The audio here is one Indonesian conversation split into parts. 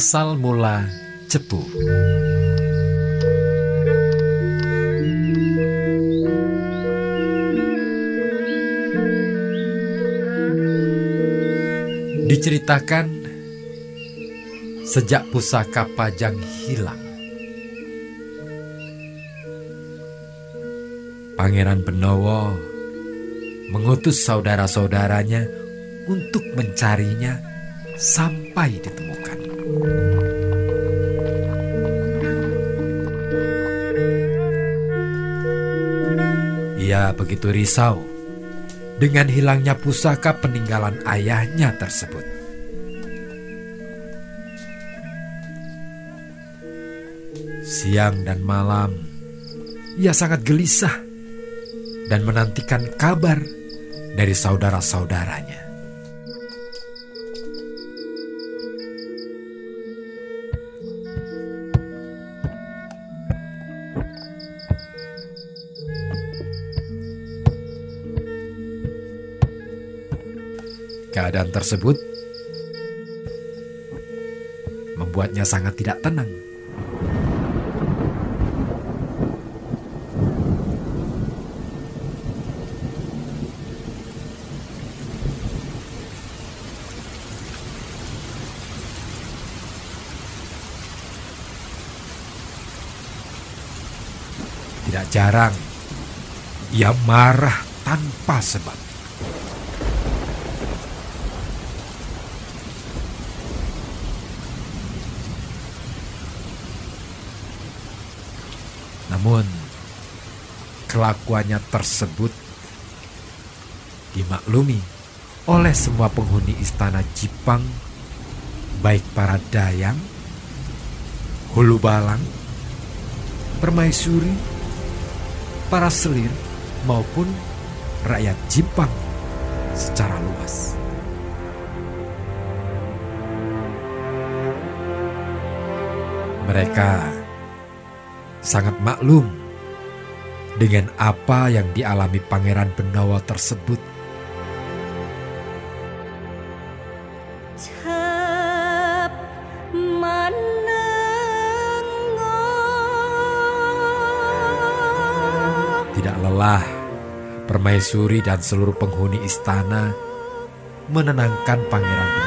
Asal mula cepu. Diceritakan sejak pusaka pajang hilang. Pangeran Benowo mengutus saudara-saudaranya untuk mencarinya sampai ditemukan. Ia begitu risau dengan hilangnya pusaka peninggalan ayahnya tersebut. Siang dan malam, ia sangat gelisah dan menantikan kabar dari saudara-saudaranya. Keadaan tersebut membuatnya sangat tidak tenang. Tidak jarang ia marah tanpa sebab. Namun, kelakuannya tersebut dimaklumi oleh semua penghuni istana Jipang, baik para dayang, hulu balang, permaisuri, para selir, maupun rakyat Jipang secara luas. Mereka sangat maklum dengan apa yang dialami Pangeran Benawa tersebut. Tidak lelah, permaisuri dan seluruh penghuni istana menenangkan Pangeran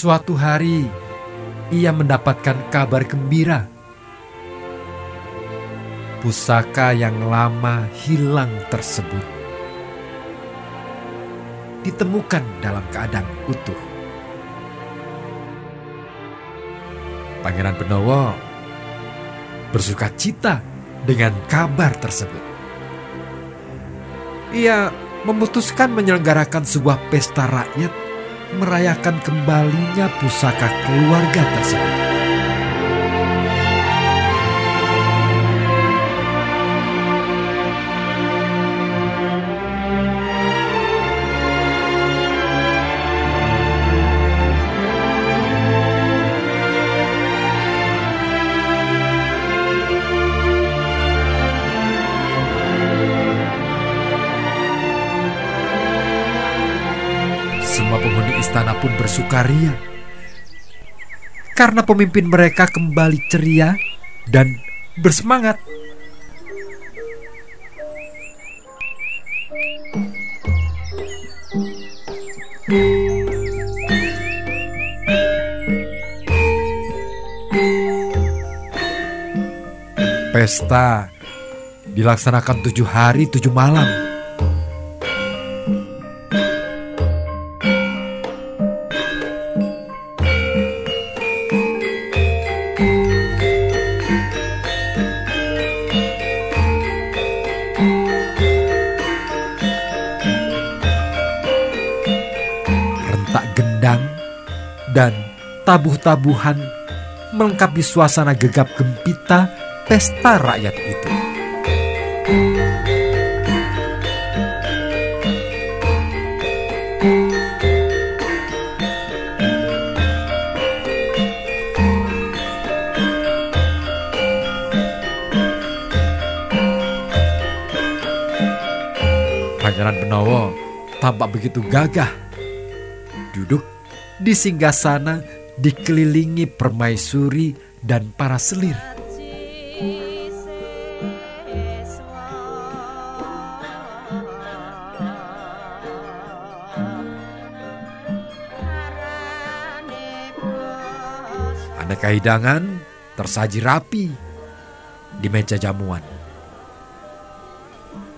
suatu hari ia mendapatkan kabar gembira. Pusaka yang lama hilang tersebut ditemukan dalam keadaan utuh. Pangeran Benowo bersuka cita dengan kabar tersebut. Ia memutuskan menyelenggarakan sebuah pesta rakyat merayakan kembalinya pusaka keluarga tersebut. Pun bersukaria karena pemimpin mereka kembali ceria dan bersemangat. Pesta dilaksanakan tujuh hari tujuh malam. Rentak gendang dan tabuh-tabuhan melengkapi suasana gegap gempita pesta rakyat itu. Pangeran Benowo tampak begitu gagah. Duduk di singgasana dikelilingi permaisuri dan para selir. Aneka hidangan tersaji rapi di meja jamuan.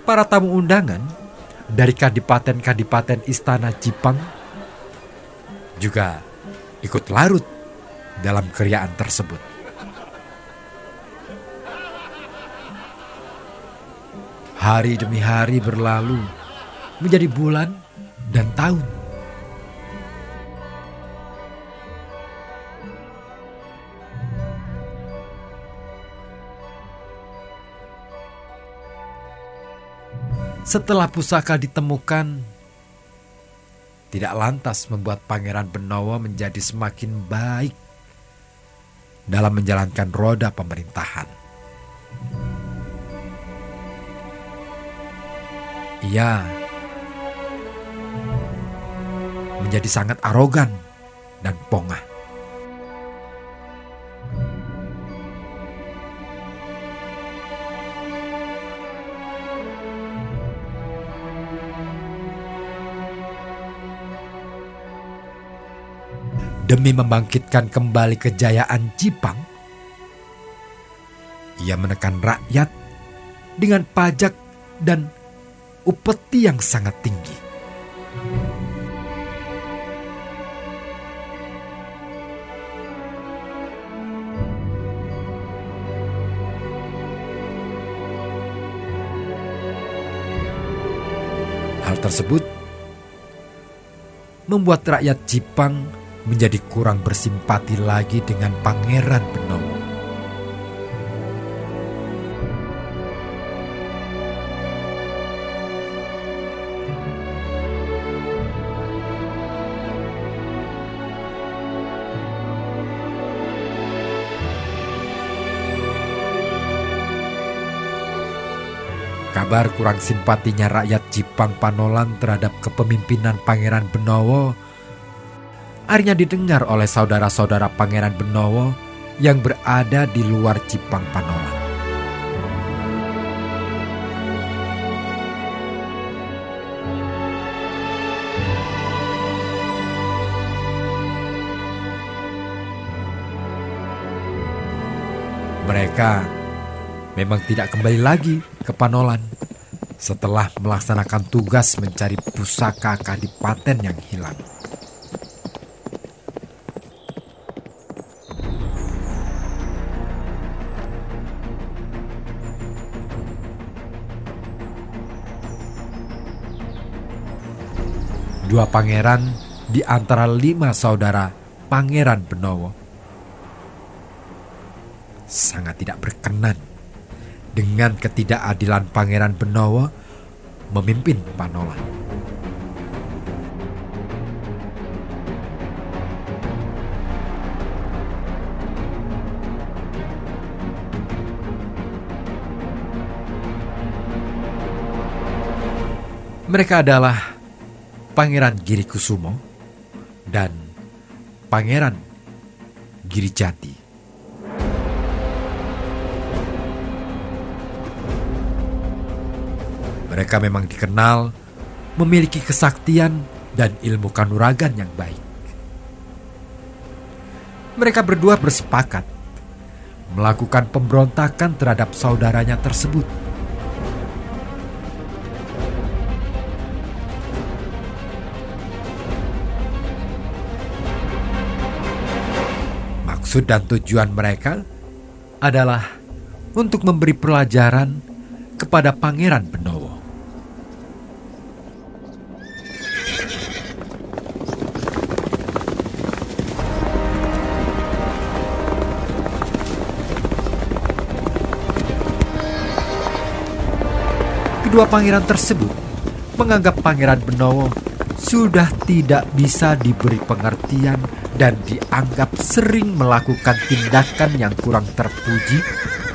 Para tamu undangan dari kadipaten-kadipaten istana Jipang juga ikut larut dalam keriaan tersebut. Hari demi hari berlalu menjadi bulan dan tahun. Setelah pusaka ditemukan, tidak lantas membuat Pangeran Benowo menjadi semakin baik dalam menjalankan roda pemerintahan. Ia menjadi sangat arogan dan pongah. Demi membangkitkan kembali kejayaan Jipang, ia menekan rakyat dengan pajak dan upeti yang sangat tinggi. Hal tersebut membuat rakyat Jipang menjadi kurang bersimpati lagi dengan Pangeran Benowo. Kabar kurang simpatinya rakyat Jipang Panolan terhadap kepemimpinan Pangeran Benowo akhirnya didengar oleh saudara-saudara Pangeran Benowo yang berada di luar Jipang Panolan. Mereka memang tidak kembali lagi ke Panolan setelah melaksanakan tugas mencari pusaka kadipaten yang hilang. Dua pangeran di antara lima saudara Pangeran Benowo sangat tidak berkenan dengan ketidakadilan Pangeran Benowo memimpin Panolan. Mereka adalah Pangeran Giri Kusumo, dan Pangeran Girijati. Mereka memang dikenal memiliki kesaktian dan ilmu kanuragan yang baik. Mereka berdua bersepakat melakukan pemberontakan terhadap saudaranya tersebut. Maksud dan tujuan mereka adalah untuk memberi pelajaran kepada Pangeran Benowo. Kedua pangeran tersebut menganggap Pangeran Benowo sudah tidak bisa diberi pengertian dan dianggap sering melakukan tindakan yang kurang terpuji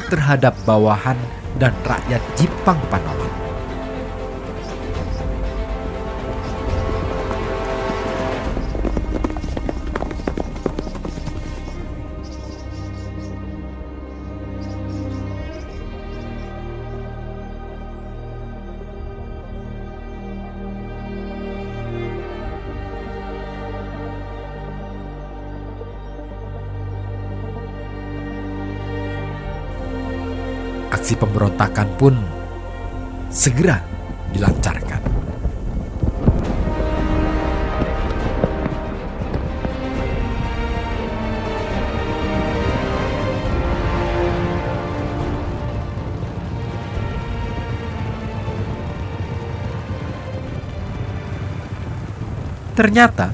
terhadap bawahan dan rakyat Jepang Panolan. Aksi pemberontakan pun segera dilancarkan. Ternyata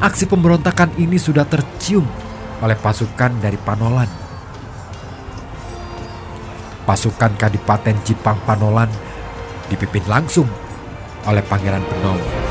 aksi pemberontakan ini sudah tercium oleh pasukan dari Panolan pasukan Kadipaten Jipang Panolan dipimpin langsung oleh Pangeran Benowo.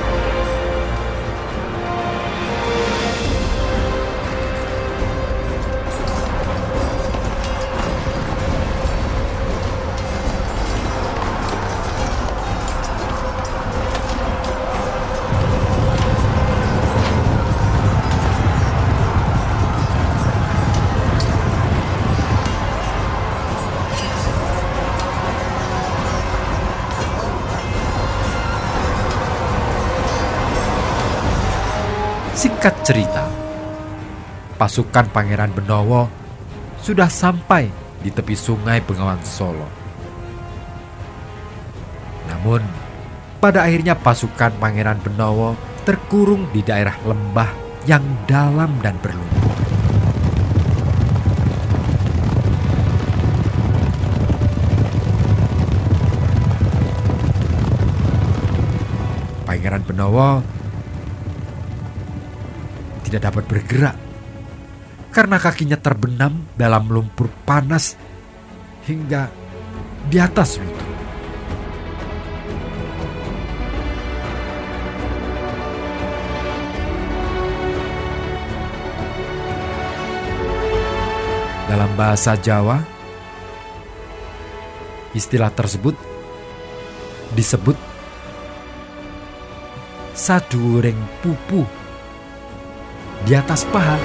Singkat cerita, pasukan Pangeran Benowo sudah sampai di tepi sungai Bengawan Solo. Namun, pada akhirnya pasukan Pangeran Benowo terkurung di daerah lembah yang dalam dan berlumpur. Pangeran Benowo tidak dapat bergerak karena kakinya terbenam dalam lumpur panas hingga di atas lutut. Dalam bahasa Jawa, istilah tersebut disebut saduring pupu di atas paha.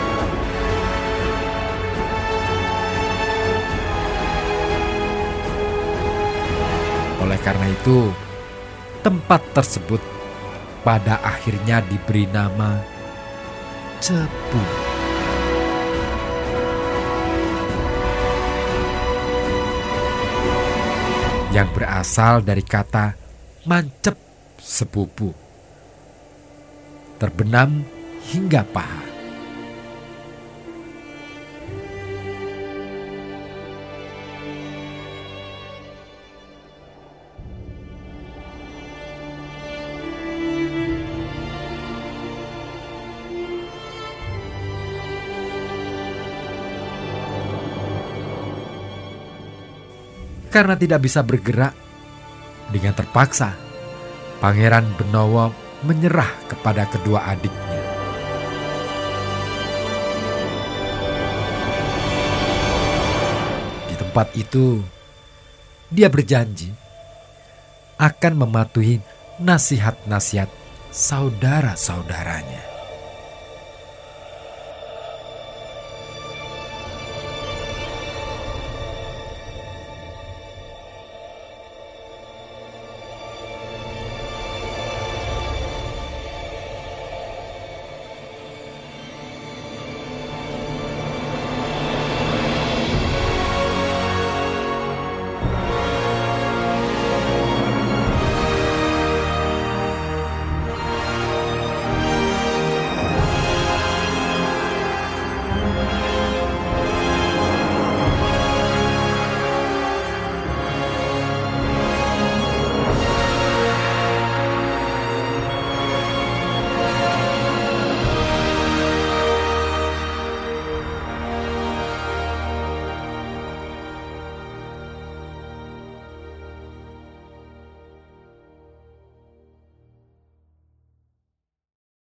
Oleh karena itu, tempat tersebut pada akhirnya diberi nama Cepu. Yang berasal dari kata mancep sepupu. Terbenam hingga paha. Karena tidak bisa bergerak, dengan terpaksa Pangeran Benowo menyerah kepada kedua adiknya. Di tempat itu, dia berjanji akan mematuhi nasihat-nasihat saudara-saudaranya.